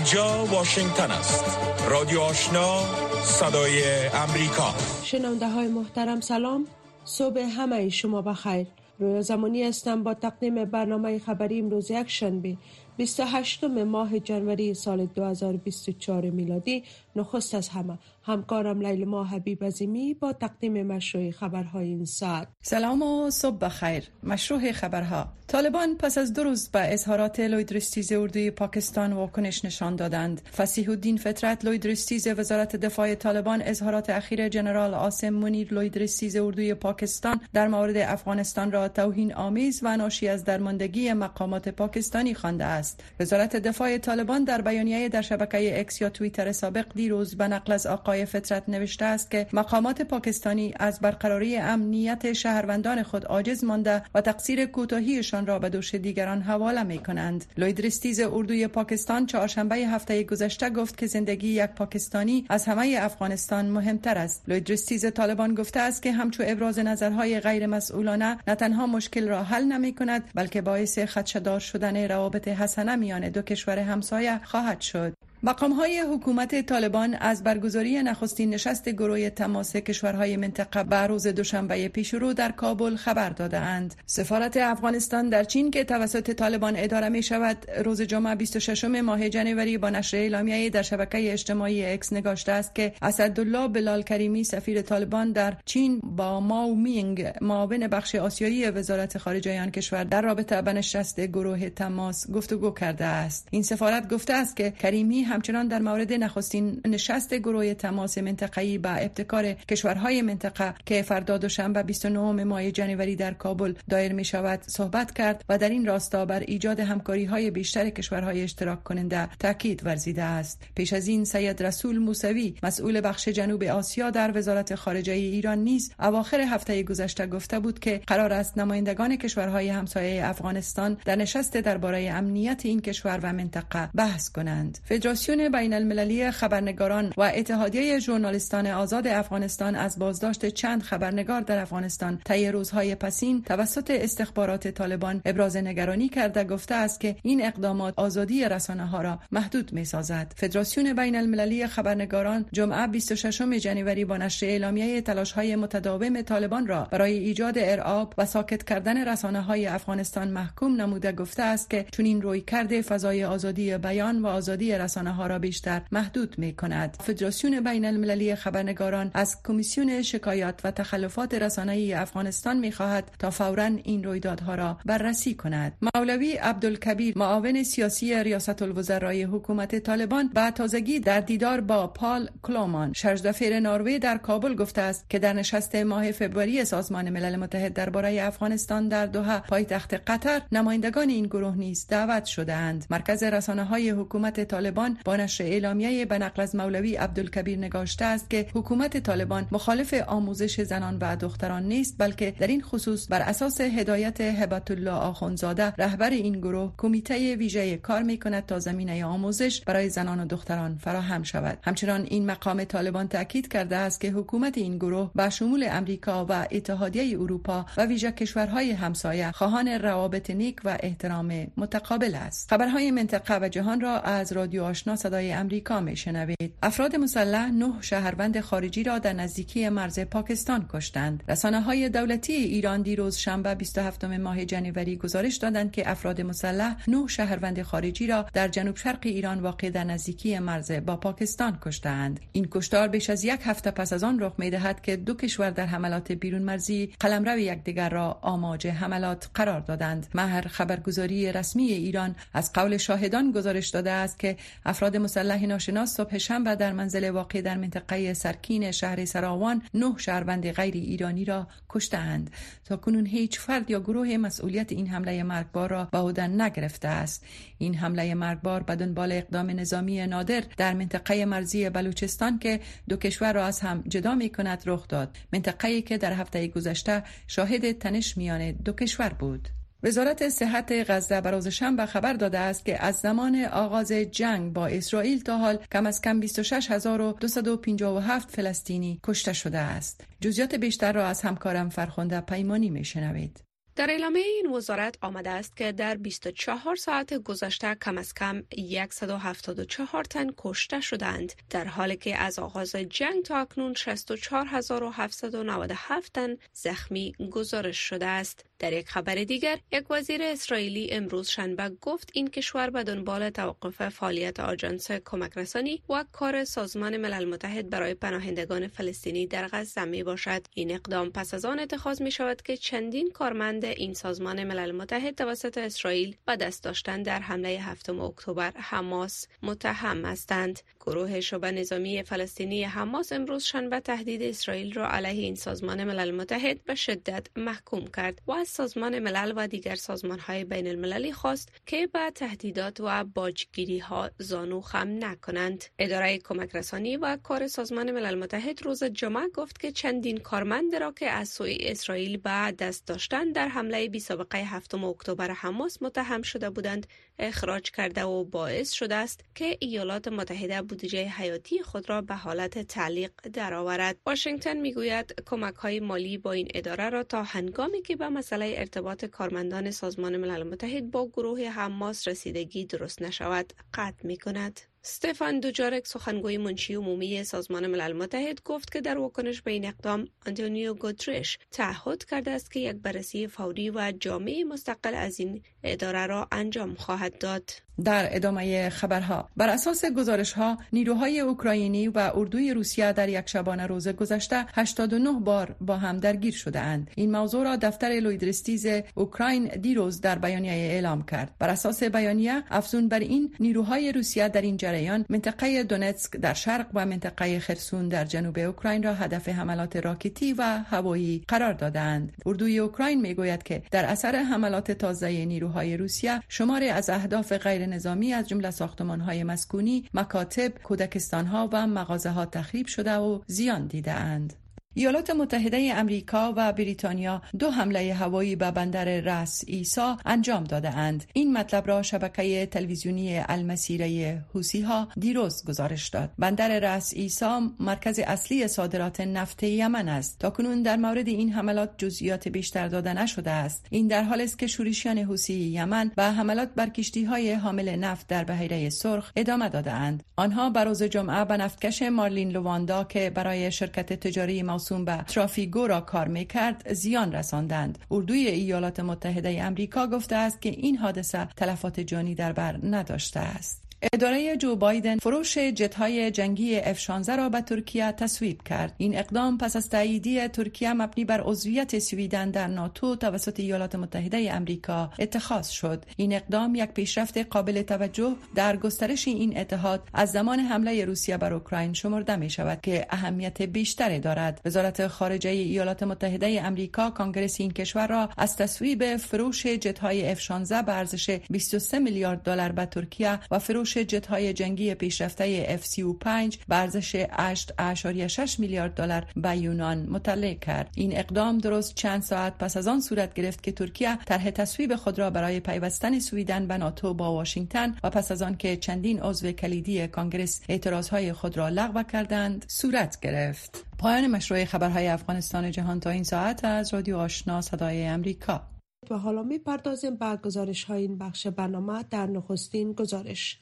اینجا واشنگتن است. رادیو آشنا صدای امریکا. شنونده های محترم سلام. صبح همه شما بخیر. رویا زمانی هستم با تقدیم برنامه خبری امروز یک شنبه 28 ماه جنوری سال 2024 میلادی. نخست از همه همکارم لیل ما حبیب عظیمی با تقدیم مشروع خبرهای این ساعت. سلام و صبح بخیر. مشروع خبرها. طالبان پس از دو روز به اظهارات لوید اردوی پاکستان واکنش نشان دادند. فصیح الدین فطرت لوید وزارت دفاع طالبان اظهارات اخیر جنرال آسم منیر لوید اردوی پاکستان در مورد افغانستان را توهین آمیز و ناشی از درماندگی مقامات پاکستانی خوانده است. وزارت دفاع طالبان در بیانیه در شبکه اکس یا توییتر سابق دیروز به نقل از آقای فطرت نوشته است که مقامات پاکستانی از برقراری امنیت شهروندان خود عاجز مانده و تقصیر کوتاهیشان را به دوش دیگران حواله می کنند. لوی درستیز اردوی پاکستان چهارشنبه هفته گذشته گفت که زندگی یک پاکستانی از همه افغانستان مهمتر است. لوی درستیز طالبان گفته است که همچو ابراز نظرهای غیر مسئولانه نه تنها مشکل را حل نمی کند بلکه باعث خدشدار شدن روابط حسنه میان دو کشور همسایه خواهد شد. مقام های حکومت طالبان از برگزاری نخستین نشست گروه تماس کشورهای منطقه به روز دوشنبه پیشرو در کابل خبر دادهاند. سفارت افغانستان در چین که توسط طالبان اداره می شود روز جمعه 26 ماه جنوری با نشر اعلامیه در شبکه اجتماعی اکس نگاشته است که اسدالله بلال کریمی سفیر طالبان در چین با ماو مینگ معاون بخش آسیایی وزارت خارجه آن کشور در رابطه به نشست گروه تماس گفتگو کرده است. این سفارت گفته است که کریمی همچنان در مورد نخستین نشست گروه تماس منطقه‌ای با ابتکار کشورهای منطقه که فردا دوشنبه 29 ماه جنوری در کابل دایر می شود صحبت کرد و در این راستا بر ایجاد همکاری های بیشتر کشورهای اشتراک کننده تاکید ورزیده است. پیش از این سید رسول موسوی مسئول بخش جنوب آسیا در وزارت خارجه ایران نیز اواخر هفته گذشته گفته بود که قرار است نمایندگان کشورهای همسایه افغانستان در نشست درباره امنیت این کشور و منطقه بحث کنند. فدراسیون کمیسیون بین المللی خبرنگاران و اتحادیه ژورنالیستان آزاد افغانستان از بازداشت چند خبرنگار در افغانستان طی روزهای پسین توسط استخبارات طالبان ابراز نگرانی کرده گفته است که این اقدامات آزادی رسانه ها را محدود می سازد. فدراسیون بین المللی خبرنگاران جمعه 26 جنوری با نشر اعلامیه تلاش های متداوم طالبان را برای ایجاد ارعاب و ساکت کردن رسانه های افغانستان محکوم نموده گفته است که چون این روی کرده فضای آزادی بیان و آزادی رسانه ها را بیشتر محدود می کند. فدراسیون بین المللی خبرنگاران از کمیسیون شکایات و تخلفات رسانه‌ای افغانستان می خواهد تا فورا این رویدادها را بررسی کند. مولوی عبدالکبیر معاون سیاسی ریاست الوزرای حکومت طالبان به تازگی در دیدار با پال کلومان شرجدفیر نروژ در کابل گفته است که در نشست ماه فوریه سازمان ملل متحد درباره افغانستان در دوحه پایتخت قطر نمایندگان این گروه نیز دعوت شدهاند. مرکز رسانه های حکومت طالبان با نشر اعلامیه به نقل از مولوی عبدالکبیر نگاشته است که حکومت طالبان مخالف آموزش زنان و دختران نیست بلکه در این خصوص بر اساس هدایت هبت الله آخونزاده رهبر این گروه کمیته ویژه کار می کند تا زمینه آموزش برای زنان و دختران فراهم شود. همچنان این مقام طالبان تاکید کرده است که حکومت این گروه با شمول امریکا و اتحادیه اروپا و ویژه کشورهای همسایه خواهان روابط نیک و احترام متقابل است. خبرهای منطقه و جهان را از رادیو آشنا صدای امریکا می شنوید افراد مسلح نه شهروند خارجی را در نزدیکی مرز پاکستان کشتند. رسانه های دولتی ایران دیروز شنبه 27 ماه جنوری گزارش دادند که افراد مسلح نه شهروند خارجی را در جنوب شرق ایران واقع در نزدیکی مرز با پاکستان کشتند این کشتار بیش از یک هفته پس از آن رخ می دهد که دو کشور در حملات بیرون مرزی قلمرو یکدیگر را آماج حملات قرار دادند. مهر خبرگزاری رسمی ایران از قول شاهدان گزارش داده است که مسلح ناشناس صبح شنبه در منزل واقع در منطقه سرکین شهر سراوان نه شهروند غیر ایرانی را کشتهاند. تا کنون هیچ فرد یا گروه مسئولیت این حمله مرگبار را به عهده نگرفته است. این حمله مرگبار به دنبال اقدام نظامی نادر در منطقه مرزی بلوچستان که دو کشور را از هم جدا می کند رخ داد. منطقه‌ای که در هفته گذشته شاهد تنش میان دو کشور بود. وزارت صحت غزه بر شنبه خبر داده است که از زمان آغاز جنگ با اسرائیل تا حال کم از کم 26257 فلسطینی کشته شده است. جزئیات بیشتر را از همکارم فرخنده پیمانی می شنوید. در اعلامیه این وزارت آمده است که در 24 ساعت گذشته کم از کم 174 تن کشته شدند در حالی که از آغاز جنگ تا اکنون 64797 تن زخمی گزارش شده است. در یک خبر دیگر یک وزیر اسرائیلی امروز شنبه گفت این کشور به دنبال توقف فعالیت آژانس کمک رسانی و کار سازمان ملل متحد برای پناهندگان فلسطینی در غزه می باشد این اقدام پس از آن اتخاذ می شود که چندین کارمند این سازمان ملل متحد توسط اسرائیل و دست داشتن در حمله هفتم اکتبر حماس متهم هستند. گروه شبه نظامی فلسطینی حماس امروز شنبه تهدید اسرائیل را علیه این سازمان ملل متحد به شدت محکوم کرد و از سازمان ملل و دیگر سازمان های بین المللی خواست که به تهدیدات و باجگیری ها زانو خم نکنند. اداره کمک رسانی و کار سازمان ملل متحد روز جمعه گفت که چندین کارمند را که از سوی اسرائیل به دست داشتن در حمله بی سابقه هفتم اکتبر حماس متهم شده بودند اخراج کرده و باعث شده است که ایالات متحده بودجه حیاتی خود را به حالت تعلیق درآورد. واشنگتن می‌گوید کمک های مالی با این اداره را تا هنگامی که به مسئله ارتباط کارمندان سازمان ملل متحد با گروه حماس رسیدگی درست نشود قطع می کند. ستفان دوجارک سخنگوی منشی عمومی سازمان ملل متحد گفت که در واکنش به این اقدام آنتونیو گوترش تعهد کرده است که یک بررسی فوری و جامع مستقل از این اداره را انجام خواهد داد. در ادامه خبرها بر اساس گزارش ها نیروهای اوکراینی و اردوی روسیه در یک شبانه روز گذشته 89 بار با هم درگیر شده اند این موضوع را دفتر لوی درستیز اوکراین دیروز در بیانیه اعلام کرد. بر اساس بیانیه افزون بر این نیروهای روسیه در این جریان منطقه دونتسک در شرق و منطقه خرسون در جنوب اوکراین را هدف حملات راکتی و هوایی قرار دادند اردوی اوکراین می‌گوید که در اثر حملات تازه نیروهای روسیه شماری از اهداف غیر نظامی از جمله ساختمان های مسکونی، مکاتب، کودکستان ها و مغازه ها تخریب شده و زیان دیده اند. ایالات متحده امریکا و بریتانیا دو حمله هوایی به بندر رس ایسا انجام داده اند. این مطلب را شبکه تلویزیونی المسیره حوثی ها دیروز گزارش داد. بندر رس ایسا مرکز اصلی صادرات نفت یمن است. تا کنون در مورد این حملات جزئیات بیشتر داده نشده است. این در حال است که شورشیان حوثی یمن به حملات بر کشتی های حامل نفت در بحیره سرخ ادامه داده اند. آنها بر روز جمعه به نفتکش مارلین لواندا که برای شرکت تجاری موسوم به ترافیگو را کار می کرد زیان رساندند. اردوی ایالات متحده امریکا گفته است که این حادثه تلفات جانی در بر نداشته است. اداره جو بایدن فروش جت های جنگی F-16 را به ترکیه تصویب کرد. این اقدام پس از تاییدی ترکیه مبنی بر عضویت سویدن در ناتو توسط ایالات متحده امریکا اتخاذ شد. این اقدام یک پیشرفت قابل توجه در گسترش این اتحاد از زمان حمله روسیه بر اوکراین شمرده می شود که اهمیت بیشتری دارد. وزارت خارجه ایالات متحده امریکا کانگرس این کشور را از تصویب فروش جت های F-16 به ارزش 23 میلیارد دلار به ترکیه و فروش فروش جت های جنگی پیشرفته F-35 به ارزش 8.6 میلیارد دلار به یونان مطلع کرد. این اقدام درست چند ساعت پس از آن صورت گرفت که ترکیه طرح تصویب خود را برای پیوستن سویدن به ناتو با واشنگتن و پس از آن که چندین عضو کلیدی کانگرس های خود را لغو کردند صورت گرفت. پایان مشروع خبرهای افغانستان جهان تا این ساعت از رادیو آشنا صدای امریکا. و حالا می پردازیم به گزارش های این بخش برنامه در نخستین گزارش.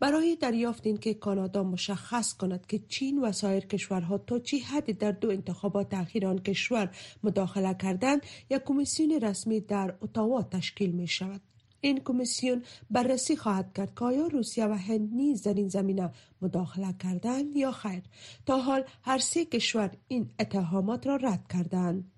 برای دریافت این که کانادا مشخص کند که چین و سایر کشورها تا چی حدی در دو انتخابات اخیر آن کشور مداخله کردند یک کمیسیون رسمی در اتاوا تشکیل می شود این کمیسیون بررسی خواهد کرد که آیا روسیه و هند نیز در این زمینه مداخله کردند یا خیر. تا حال هر سه کشور این اتهامات را رد کردند.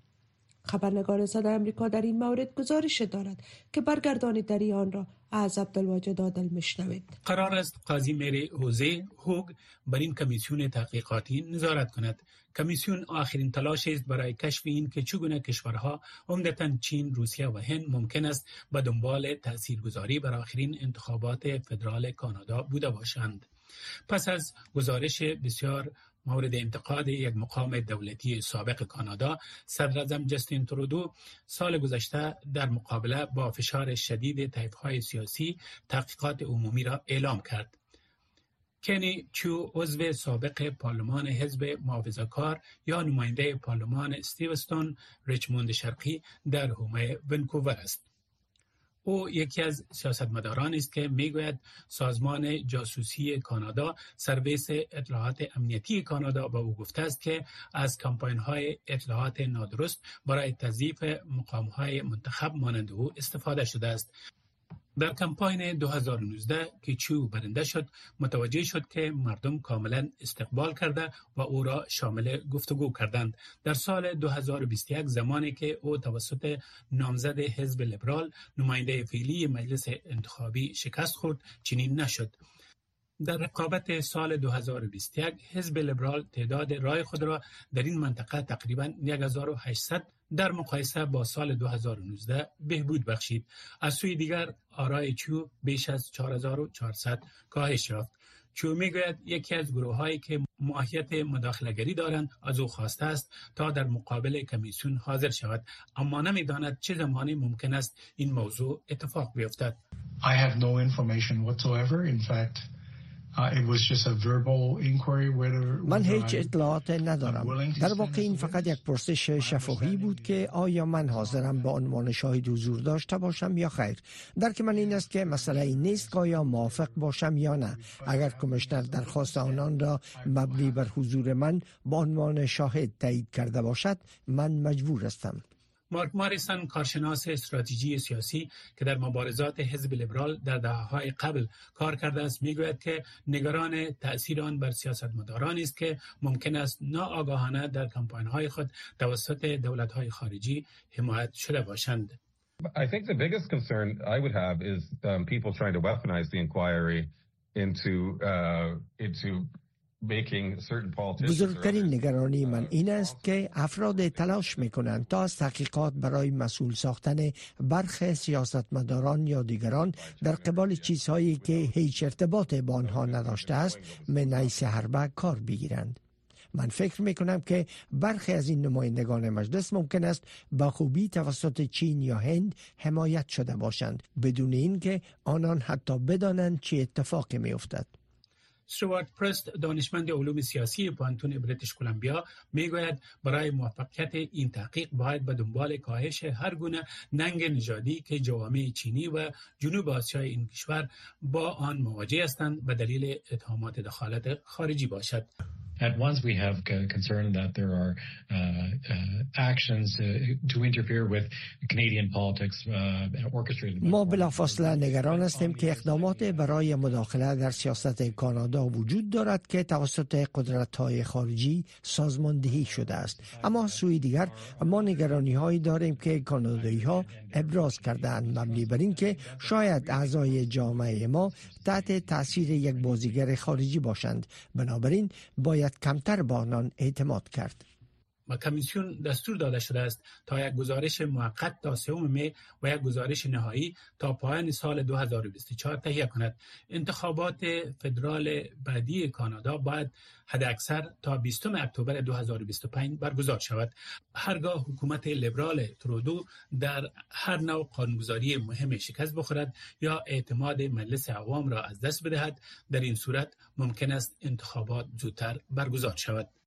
خبرنگار صدای امریکا در این مورد گزارش دارد که در آن را. از عبدالواجد عادل مشنوید قرار است قاضی مری هوزه هوگ بر این کمیسیون تحقیقاتی نظارت کند. کمیسیون آخرین تلاش است برای کشف این که چگونه کشورها عمدتا چین روسیه و هند ممکن است به دنبال تاثیرگذاری بر آخرین انتخابات فدرال کانادا بوده باشند. پس از گزارش بسیار مورد انتقاد یک مقام دولتی سابق کانادا صدر جستین ترودو سال گذشته در مقابله با فشار شدید های سیاسی تحقیقات عمومی را اعلام کرد کنی چو عضو سابق پارلمان حزب کار یا نماینده پارلمان استیوستون ریچموند شرقی در حومه ونکوور است. او یکی از سیاستمداران است که می‌گوید سازمان جاسوسی کانادا سرویس اطلاعات امنیتی کانادا با او گفته است که از کمپاین های اطلاعات نادرست برای تضییف مقام های منتخب مانند او استفاده شده است. در کمپاین 2019 که چو برنده شد متوجه شد که مردم کاملا استقبال کرده و او را شامل گفتگو کردند. در سال 2021 زمانی که او توسط نامزد حزب لیبرال نماینده فعلی مجلس انتخابی شکست خورد چنین نشد. در رقابت سال 2021 حزب لیبرال تعداد رای خود را در این منطقه تقریبا 1800 در مقایسه با سال 2019 بهبود بخشید. از سوی دیگر آرای چو بیش از 4400 کاهش یافت. چو می‌گوید یکی از گروه هایی که ماهیت مداخلگری دارند از او خواسته است تا در مقابل کمیسیون حاضر شود. اما نمی‌داند چه زمانی ممکن است این موضوع اتفاق بیفتد. I have no information whatsoever. In fact, من هیچ اطلاعات ندارم. در واقع این فقط یک پرسش شفاهی بود که آیا من حاضرم به عنوان شاهد حضور داشته باشم یا خیر. درک من این است که مسئله این نیست که آیا موافق باشم یا نه. اگر کمشنر درخواست آنان را مبنی بر حضور من به عنوان شاهد تایید کرده باشد من مجبور هستم. مارک ماریسون کارشناس استراتژی سیاسی که در مبارزات حزب لیبرال در دهه‌های قبل کار کرده است می‌گوید که نگران تاثیر آن بر سیاستمدارانی است که ممکن است ناآگاهانه در کمپاین‌های خود توسط دولت‌های خارجی حمایت شده باشند. I think the biggest concern I would have is um, people trying to weaponize the inquiry into uh, into بزرگترین نگرانی من این است که افراد تلاش می‌کنند تا از تحقیقات برای مسئول ساختن برخ سیاستمداران یا دیگران در قبال چیزهایی که هیچ ارتباط با آنها نداشته است من نیس حربه کار بگیرند من فکر می کنم که برخی از این نمایندگان مجلس ممکن است با خوبی توسط چین یا هند حمایت شده باشند بدون اینکه آنان حتی بدانند چه اتفاقی می افتد. سوارت پرست دانشمند علوم سیاسی پانتون بریتیش کلمبیا می‌گوید برای موفقیت این تحقیق باید به دنبال کاهش هر گونه ننگ نژادی که جوامع چینی و جنوب آسیای این کشور با آن مواجه هستند و دلیل اتهامات دخالت خارجی باشد. At once, we have concern that there are uh, uh, actions uh, to interfere with Canadian politics orchestrated. ما بلافاصله نگران هستیم که اقدامات برای مداخله در سیاست کانادا وجود دارد که توسط قدرت های خارجی سازماندهی شده است اما سوی دیگر ما نگرانی هایی داریم که کانادایی ها ابراز کردند مبنی بر اینکه شاید اعضای جامعه ما تحت تاثیر یک بازیگر خارجی باشند بنابراین باید کمتر به آنان اعتماد کرد. و کمیسیون دستور داده شده است تا یک گزارش موقت تا سوم می و یک گزارش نهایی تا پایان سال 2024 تهیه کند. انتخابات فدرال بعدی کانادا باید حداکثر تا 20 اکتبر 2025 برگزار شود. هرگاه حکومت لیبرال ترودو در هر نوع قانونگذاری مهم شکست بخورد یا اعتماد مجلس عوام را از دست بدهد در این صورت ممکن است انتخابات زودتر برگزار شود.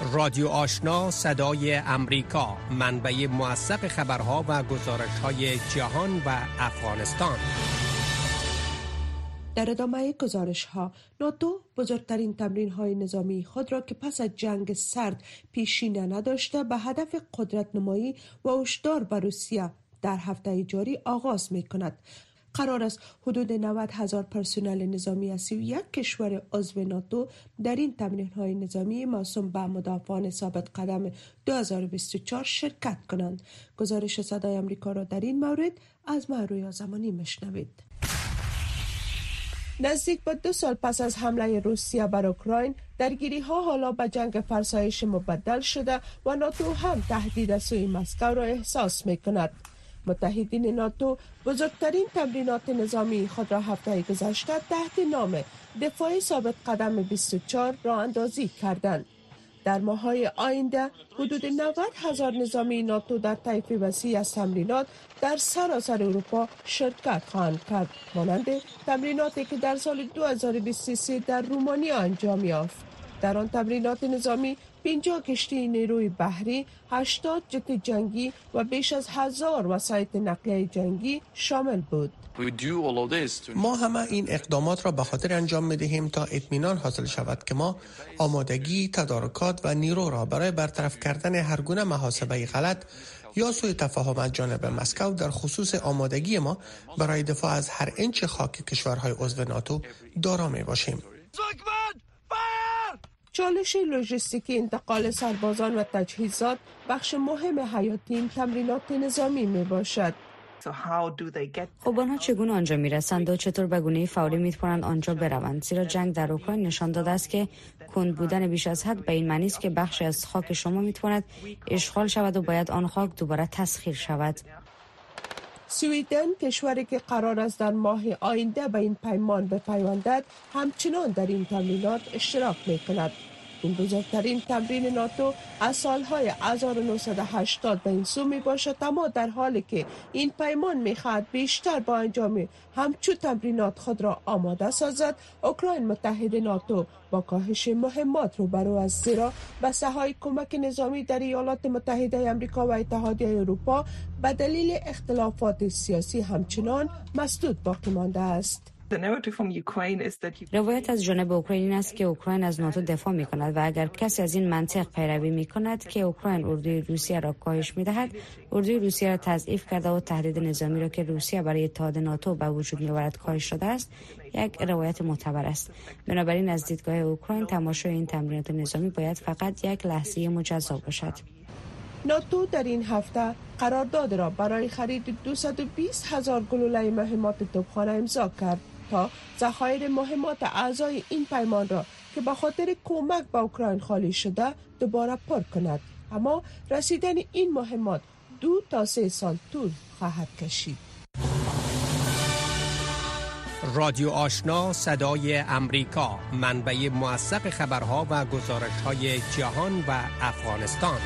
رادیو آشنا صدای امریکا منبع موثق خبرها و گزارش های جهان و افغانستان. در ادامه گزارش ها ناتو بزرگترین تمرین های نظامی خود را که پس از جنگ سرد پیشینه نداشته به هدف قدرت نمایی و هشدار به روسیه در هفته جاری آغاز می کند قرار است حدود 90 هزار پرسنل نظامی از یک کشور عضو ناتو در این تمرین های نظامی موسوم به مدافعان ثابت قدم 2024 شرکت کنند گزارش صدای آمریکا را در این مورد از مهروی زمانی مشنوید نزدیک به دو سال پس از حمله روسیه بر اوکراین درگیری ها حالا به جنگ فرسایش مبدل شده و ناتو هم تهدید سوی مسکو را احساس می کند. متحدین ناتو بزرگترین تمرینات نظامی خود را هفته گذشته تحت نام دفاع ثابت قدم 24 را اندازی کردند. در ماهای آینده حدود 90 هزار نظامی ناتو در طیف وسیع از تمرینات در سراسر اروپا شرکت خواهند کرد مانند تمریناتی که در سال 2023 در رومانیا انجام یافت در آن تمرینات نظامی 50 کشتی نیروی بحری، 80 جت جنگی و بیش از هزار وسایط نقلیه جنگی شامل بود. ما همه این اقدامات را به خاطر انجام می دهیم تا اطمینان حاصل شود که ما آمادگی، تدارکات و نیرو را برای برطرف کردن هر گونه محاسبه غلط یا سوی تفاهم از جانب مسکو در خصوص آمادگی ما برای دفاع از هر انچ خاک کشورهای عضو ناتو دارا می باشیم. چالش لوجستیکی انتقال سربازان و تجهیزات بخش مهم حیاتی این تمرینات نظامی می باشد. خب آنها چگونه آنجا می رسند و چطور به گونه فوری می توانند آنجا بروند؟ زیرا جنگ در اوکراین نشان داده است که کند بودن بیش از حد به این معنی است که بخشی از خاک شما می تواند اشغال شود و باید آن خاک دوباره تسخیر شود. سویدن کشوری که قرار است در ماه آینده به این پیمان بپیوندد همچنان در این تمرینات اشتراک می کند این بزرگترین تمرین ناتو از سالهای 1980 به این سو می باشد اما در حالی که این پیمان می خواهد بیشتر با انجام همچو تمرینات خود را آماده سازد اوکراین متحد ناتو با کاهش مهمات رو برو از زیرا بسته های کمک نظامی در ایالات متحده امریکا و اتحادیه اروپا به دلیل اختلافات سیاسی همچنان مسدود باقی مانده است. روایت از جانب اوکراین است که اوکراین از ناتو دفاع می کند و اگر کسی از این منطق پیروی می کند که اوکراین اردوی روسیه را کاهش می دهد اردوی روسیه را تضعیف کرده و تهدید نظامی را که روسیه برای اتحاد ناتو به وجود می آورد کاهش شده است یک روایت معتبر است. بنابراین از دیدگاه اوکراین تماشای این تمرینات نظامی باید فقط یک لحظه مجزا باشد. ناتو در این هفته قرارداد را برای خرید 220 هزار گلوله مهمات توپخانه امضا کرد. تا ذخایر مهمات اعضای این پیمان را که به خاطر کمک به اوکراین خالی شده دوباره پر کند. اما رسیدن این مهمات دو تا سه سال طول خواهد کشید. رادیو آشنا صدای امریکا منبع موثق خبرها و گزارش های جهان و افغانستان.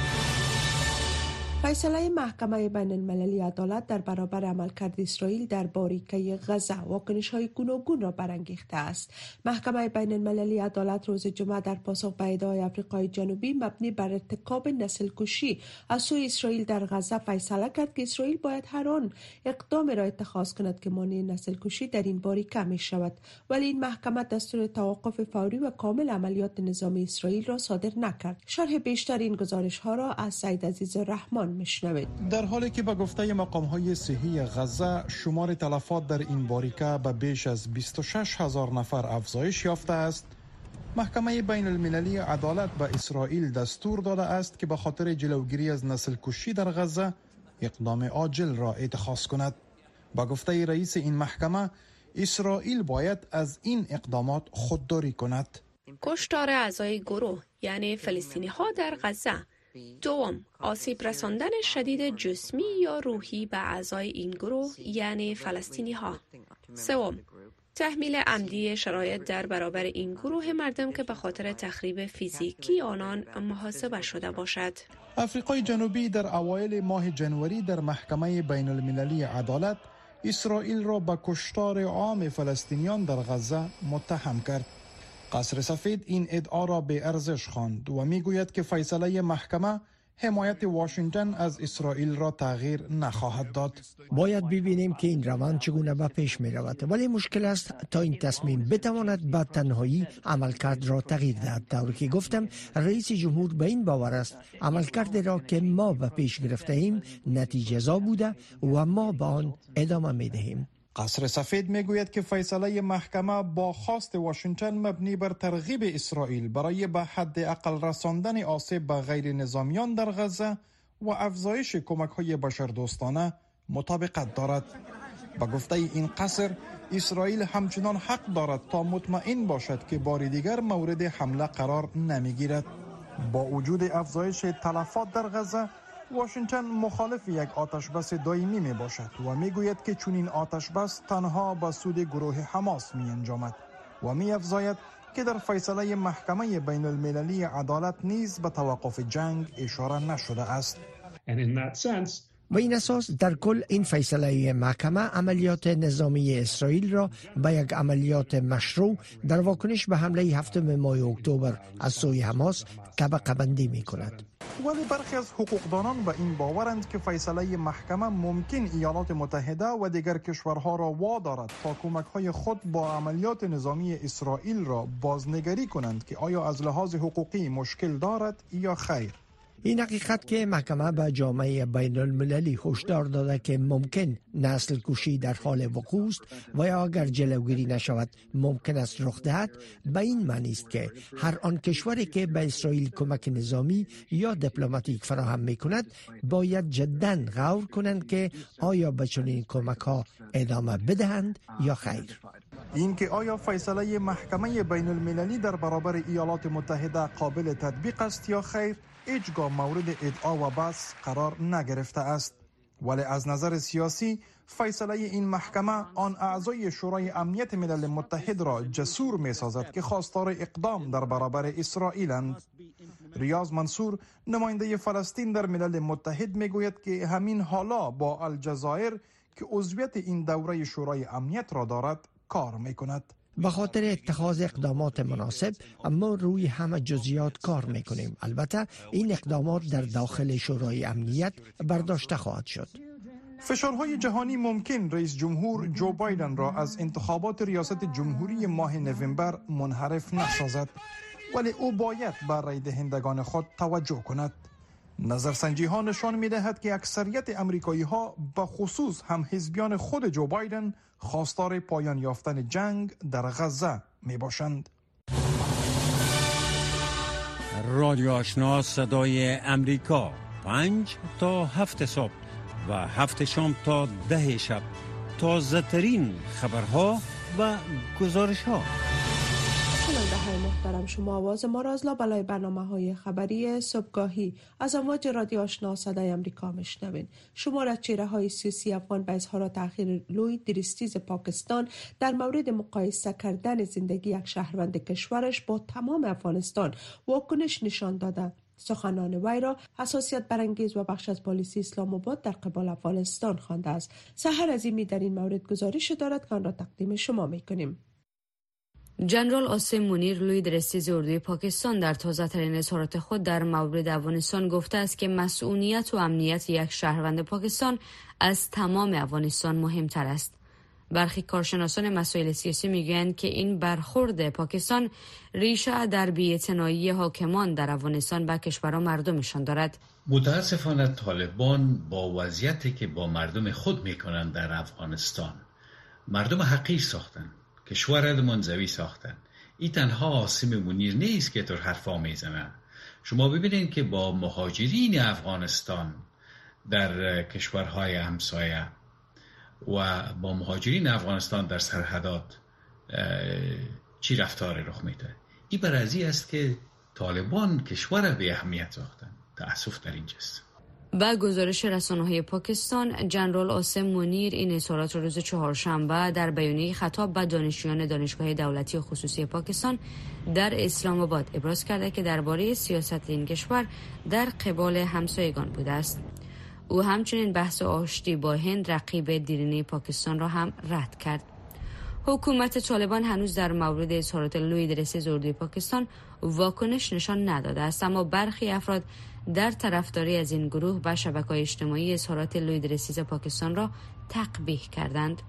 فیصله محکمه بین المللی عدالت در برابر عملکرد اسرائیل در باریکه غزه. واکنش های گوناگون را برانگیخته است. محکمه بین المللی عدالت روز جمعه در پاسخ به ادعای آفریقای جنوبی مبنی بر ارتکاب نسل کشی از سوی اسرائیل در غزه فیصله کرد که اسرائیل باید هر آن اقدام را اتخاذ کند که مانع نسل کشی در این باریکه می شود. ولی این محکمه دستور توقف فوری و کامل عملیات نظامی اسرائیل را صادر نکرد. شرح بیشتر این گزارش ها را از سید عزیز رحمان در حالی که به گفته مقام های صحی غزه شمار تلفات در این باریکه به بیش از 26 هزار نفر افزایش یافته است محکمه بین المللی عدالت به اسرائیل دستور داده است که به خاطر جلوگیری از نسل کشی در غزه اقدام عاجل را اتخاذ کند. با گفته رئیس این محکمه اسرائیل باید از این اقدامات خودداری کند. کشتار اعضای گروه یعنی فلسطینی ها در غزه دوم آسیب رساندن شدید جسمی یا روحی به اعضای این گروه یعنی فلسطینی ها سوم تحمیل عمدی شرایط در برابر این گروه مردم که به خاطر تخریب فیزیکی آنان محاسبه شده باشد. افریقای جنوبی در اوایل ماه جنوری در محکمه بین المللی عدالت اسرائیل را به کشتار عام فلسطینیان در غزه متهم کرد. قصر سفید این ادعا را به ارزش خواند و می‌گوید که فیصله محکمه حمایت واشنگتن از اسرائیل را تغییر نخواهد داد. باید ببینیم که این روند چگونه به پیش می رود ولی مشکل است تا این تصمیم بتواند به تنهایی عملکرد را تغییر دهد. طوری که گفتم رئیس جمهور به این باور است. عملکرد را که ما به پیش گرفته ایم نتیجه بوده و ما به آن ادامه می دهیم قصر سفید می‌گوید که فیصله محکمه با خواست واشنگتن مبنی بر ترغیب اسرائیل برای به حد اقل رساندن آسیب به غیر نظامیان در غزه و افزایش کمک های بشردوستانه مطابقت دارد. با گفته این قصر اسرائیل همچنان حق دارد تا مطمئن باشد که بار دیگر مورد حمله قرار نمی‌گیرد. با وجود افزایش تلفات در غزه واشنگتن مخالف یک آتش بس دائمی می باشد و می گوید که چون این آتش بس تنها به سود گروه حماس می انجامد و می افزاید که در فیصله محکمه بین المللی عدالت نیز به توقف جنگ اشاره نشده است. و این اساس در کل این فیصله محکمه عملیات نظامی اسرائیل را به یک عملیات مشروع در واکنش به حمله هفتم ماه اکتبر از سوی حماس طبقه بندی می کند. ولی برخی از حقوقدانان به این باورند که فیصله محکمه ممکن ایالات متحده و دیگر کشورها را وادارد تا کمک های خود با عملیات نظامی اسرائیل را بازنگری کنند که آیا از لحاظ حقوقی مشکل دارد یا خیر این حقیقت که محکمه به جامعه بین المللی هشدار داده که ممکن نسل کشی در حال وقوع است و یا اگر جلوگیری نشود ممکن است رخ دهد به این معنی است که هر آن کشوری که به اسرائیل کمک نظامی یا دیپلماتیک فراهم می کند باید جدا غور کنند که آیا به چنین کمک ها ادامه بدهند یا خیر. اینکه آیا فیصله محکمه بین المللی در برابر ایالات متحده قابل تطبیق است یا خیر هیچگاه مورد ادعا و بس قرار نگرفته است. ولی از نظر سیاسی فیصله این محکمه آن اعضای شورای امنیت ملل متحد را جسور می سازد که خواستار اقدام در برابر اسرائیلند ریاض منصور نماینده فلسطین در ملل متحد می گوید که همین حالا با الجزایر که عضویت این دوره شورای امنیت را دارد کار می کند به خاطر اتخاذ اقدامات مناسب اما روی همه جزیات کار می‌کنیم. البته این اقدامات در داخل شورای امنیت برداشته خواهد شد. فشارهای جهانی ممکن رئیس جمهور جو بایدن را از انتخابات ریاست جمهوری ماه نوامبر منحرف نسازد ولی او باید بر رای دهندگان خود توجه کند. نظرسنجی ها نشان می دهد که اکثریت امریکایی ها به خصوص هم حزبیان خود جو بایدن خواستار پایان یافتن جنگ در غزه می باشند. رادیو آشنا صدای امریکا. پنج تا هفت صبح و هفت شام تا ده شب. تازه ترین خبرها و گزارش ها شنونده های محترم شما. آواز ما را از لابلای برنامه های خبری صبحگاهی از امواج رادیو آشنا صدای امریکا مشنوین شما را چهره های سیاسی افغان به اظهار تاخیر لوی درستیز پاکستان در مورد مقایسه کردن زندگی یک شهروند کشورش با تمام افغانستان واکنش نشان داده. سخنان وی را حساسیت برانگیز و بخش از پالیسی اسلام آباد در قبال افغانستان خوانده است. سحر عظیمی در این مورد گزارش دارد که آن را تقدیم شما می کنیم جنرال آسم مونیر لوی درستیز اردوی پاکستان در تازه ترین اظهارات خود در مورد افغانستان گفته است که مسئولیت و امنیت یک شهروند پاکستان از تمام افغانستان مهمتر است. برخی کارشناسان مسائل سیاسی می‌گویند که این برخورد پاکستان ریشه در بی‌اعتنایی حاکمان در افغانستان به کشور و مردمشان دارد. متاسفانه طالبان با وضعیتی که با مردم خود می‌کنند در افغانستان مردم حقیر ساختند کشور منزوی ساختن این تنها آسیم منیر نیست که طور حرفا می‌زنن شما ببینید که با مهاجرین افغانستان در کشورهای همسایه و با مهاجرین افغانستان در سرحدات چی رفتار رخ میده؟ این برازی است که طالبان کشور به اهمیت ساختن تأسف در اینجاست. با گزارش رسانه های پاکستان جنرال آسم مونیر این اظهارات روز چهارشنبه در بیانیه خطاب به دانشجویان دانشگاه دولتی و خصوصی پاکستان در اسلام آباد ابراز کرده که درباره سیاست این کشور در قبال همسایگان بوده است. او همچنین بحث آشتی با هند رقیب دیرینه پاکستان را هم رد کرد. حکومت طالبان هنوز در مورد اظهارات لوی درسی زردوی پاکستان واکنش نشان نداده است اما برخی افراد در طرفداری از این گروه به شبکه اجتماعی اظهارات لوید رسیز پاکستان را تقبیح کردند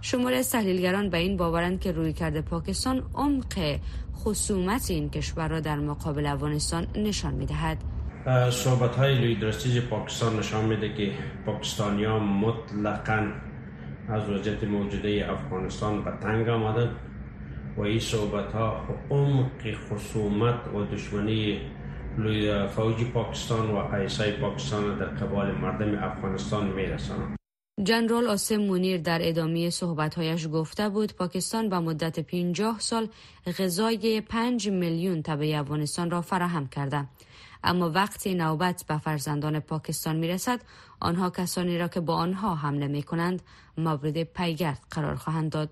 شماره از تحلیلگران به این باورند که روی کرده پاکستان عمق خصومت این کشور را در مقابل افغانستان نشان می دهد. صحبت های لوی پاکستان نشان میده که پاکستانی ها مطلقا از وضعیت موجوده افغانستان به تنگ آمدند و این صحبت ها عمق خصومت و دشمنی فوج پاکستان و ایسای پاکستان در قبال مردم افغانستان میرسانند جنرال آسم مونیر در ادامه صحبتهایش گفته بود پاکستان به مدت 50 سال غذای 5 میلیون تبع افغانستان را فراهم کرده. اما وقتی نوبت به فرزندان پاکستان می رسد آنها کسانی را که با آنها حمله می کنند مورد پیگرد قرار خواهند داد.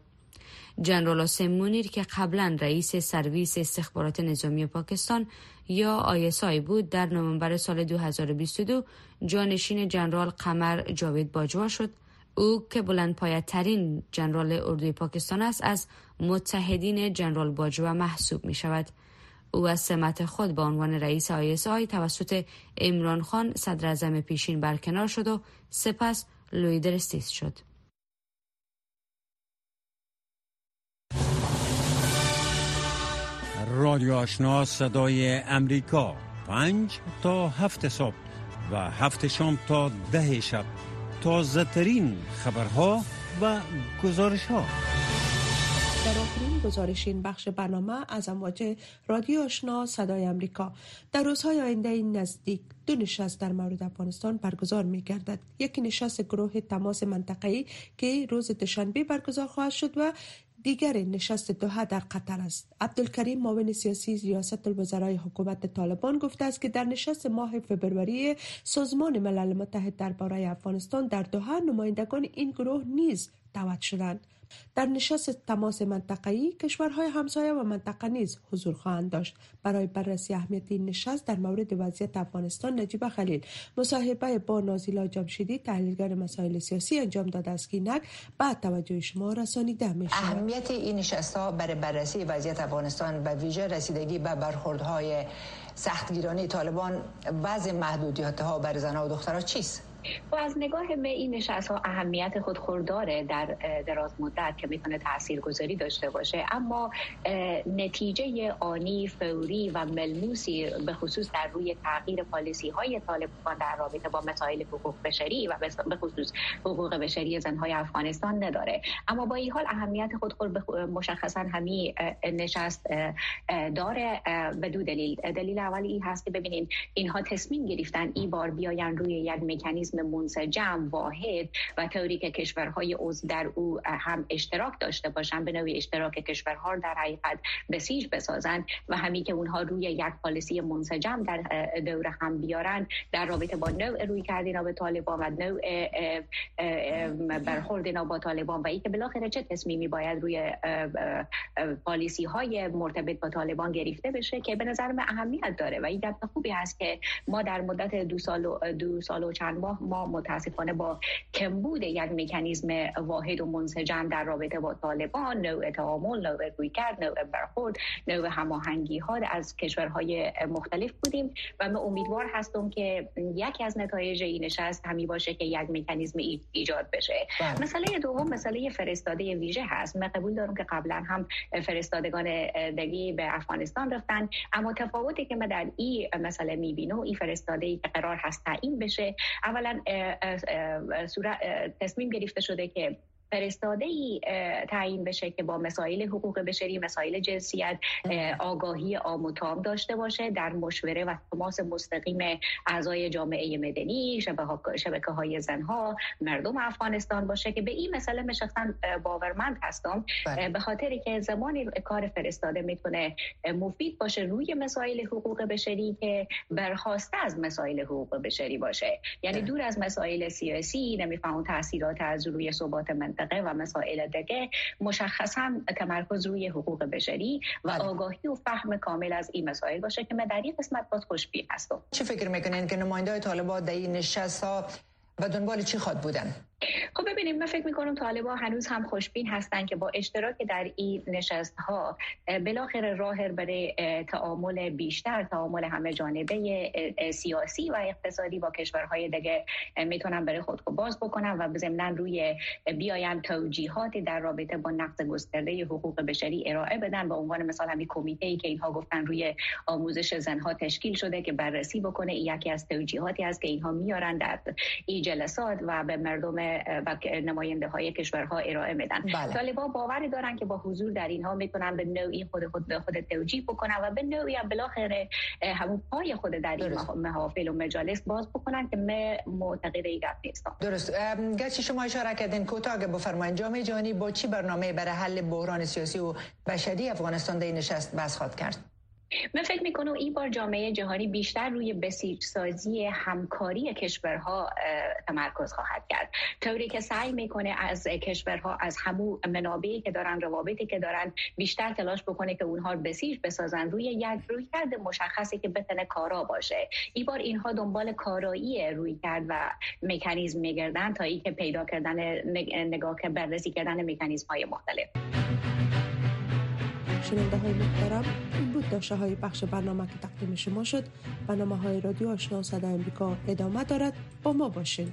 جنرال آسم مونیر که قبلا رئیس سرویس استخبارات نظامی پاکستان یا آی بود در نوامبر سال 2022 جانشین جنرال قمر جاوید باجوا شد او که بلند ترین جنرال اردوی پاکستان است از متحدین جنرال باجوا محسوب می شود. او از سمت خود به عنوان رئیس آی توسط امران خان صدر پیشین برکنار شد و سپس لویدرستیس شد. رادیو آشنا صدای امریکا. پنج تا هفت صبح و هفت شام تا ده شب. تازه ترین خبرها و گزارش ها در آخرین گزارش این بخش برنامه از امواج رادیو آشنا صدای امریکا. در روزهای آینده این نزدیک دو نشست در مورد افغانستان برگزار می گردد یکی نشست گروه تماس منطقه‌ای که روز دوشنبه برگزار خواهد شد و دیگر نشست دوحه در قطر است. عبدالکریم معاون سیاسی ریاست الوزرای حکومت طالبان گفته است که در نشست ماه فبروری سازمان ملل متحد درباره افغانستان در دوحه نمایندگان این گروه نیز دعوت شدند. در نشست تماس منطقه‌ای کشورهای همسایه و منطقه نیز حضور خواهند داشت. برای بررسی اهمیت این نشست در مورد وضعیت افغانستان نجیب خلیل مصاحبه با نازیلا جمشیدی تحلیلگر مسائل سیاسی انجام داده است که اینک بعد توجه شما رسانیده می اهمیت این نشست ها برای بررسی وضعیت افغانستان و ویژه رسیدگی به برخوردهای سختگیرانه طالبان وضع محدودیت ها بر و دخترها چیست؟ و از نگاه به این نشست ها اهمیت خود داره در دراز مدت که می‌تونه تأثیر گذاری داشته باشه. اما نتیجه آنی فوری و ملموسی به خصوص در روی تغییر پالیسی های طالبان در رابطه با مسائل حقوق بشری و به خصوص حقوق بشری زنهای افغانستان نداره. اما با این حال اهمیت خود خود مشخصا همی نشست داره به دو دلیل. دلیل اولی این هست که ببینید اینها تصمیم گرفتن این بار بیاین روی یک مکانیزم مکانیزم منسجم واحد و طوری که کشورهای عضو در او هم اشتراک داشته باشند به نوعی اشتراک کشورها در حقیقت بسیج بسازند و همین که اونها روی یک پالیسی منسجم در دور هم بیارن در رابطه با نوع روی کردینا به طالبان و نوع برخورد با طالبان و اینکه بالاخره چه تصمیمی باید روی پالیسی های مرتبط با طالبان گرفته بشه که به نظر من اهمیت داره و این خوبی هست که ما در مدت دو سال و, دو سال و چند ماه ما متاسفانه با کمبود یک مکانیزم واحد و منسجم در رابطه با طالبان نوع تعامل نوع رویکرد نوع برخورد نوع هماهنگی ها از کشورهای مختلف بودیم و من امیدوار هستم که یکی از نتایج این نشست همی باشه که یک مکانیزم ایجاد بشه. بله. مسئله دوم مسئله فرستاده ویژه هست. من قبول دارم که قبلا هم فرستادگان دگی به افغانستان رفتن. اما تفاوتی که من در این مسئله می‌بینم این فرستاده ای که قرار هست تعیین بشه اولا تصمیم گرفته شده که فرستاده ای تعیین بشه که با مسائل حقوق بشری مسائل جنسیت آگاهی آموتام داشته باشه در مشوره و تماس مستقیم اعضای جامعه مدنی شبکه های زنها مردم افغانستان باشه که به این مسئله من شخصا باورمند هستم بله. به خاطری که زمانی کار فرستاده می‌تونه مفید باشه روی مسائل حقوق بشری که برخواسته از مسائل حقوق بشری باشه یعنی بله. دور از مسائل سیاسی نمیفهم تاثیرات از روی ثبات منطقه و مسائل دیگه مشخصا تمرکز روی حقوق بشری و بله. آگاهی و فهم کامل از این مسائل باشه که من در این قسمت باز خوشبین هستم چه فکر می‌کنین که نماینده طالبان در این نشست ها و دنبال چی خواد بودن خب ببینیم من فکر می‌کنم طالبا هنوز هم خوشبین هستن که با اشتراک در این نشست ها بالاخره راه برای تعامل بیشتر تعامل همه جانبه سیاسی و اقتصادی با کشورهای دیگه می‌تونن برای خود باز بکنن و ضمنا روی بیاین توجیهاتی در رابطه با نقض گسترده حقوق بشری ارائه بدن. به عنوان مثال همین کمیته ای که اینها گفتن روی آموزش زنها تشکیل شده که بررسی بکنه یکی از توجیهاتی است که اینها میارن در این جلسات و به مردم و نماینده های کشورها ارائه میدن. بله. طالبان باوری دارن که با حضور در اینها می‌تونن به نوعی خود خود به خود توجیه بکنن و به نوعی هم بالاخره همون پای خود در این محافل و مجالس باز بکنن که من معتقد این نیستم درست. گرچه شما اشاره کردین کوتاه بفرمایید جامعه جهانی با چی برنامه برای حل بحران سیاسی و بشری افغانستان در نشست بحث خواد کرد؟ من فکر می‌کنم این بار جامعه جهانی بیشتر روی بسیج سازی همکاری کشورها تمرکز خواهد کرد. طوری که سعی می‌کنه از کشورها از همو منابعی که دارن روابطی که دارن بیشتر تلاش بکنه که اونها بسیج بسازن. روی یک روی کرده مشخصی که بتونه کارا باشه. این بار اینها دنبال کارایی روی کرد و مکانیزم میگردن تا اینکه پیدا کردن نگاه بررسی کردن مکانیزم های مختلف. شنونده های محترم این بود داشته های بخش برنامه که تقدیم شما شد. برنامه های رادیو آشنا صدا امریکا ادامه دارد. با ما باشین.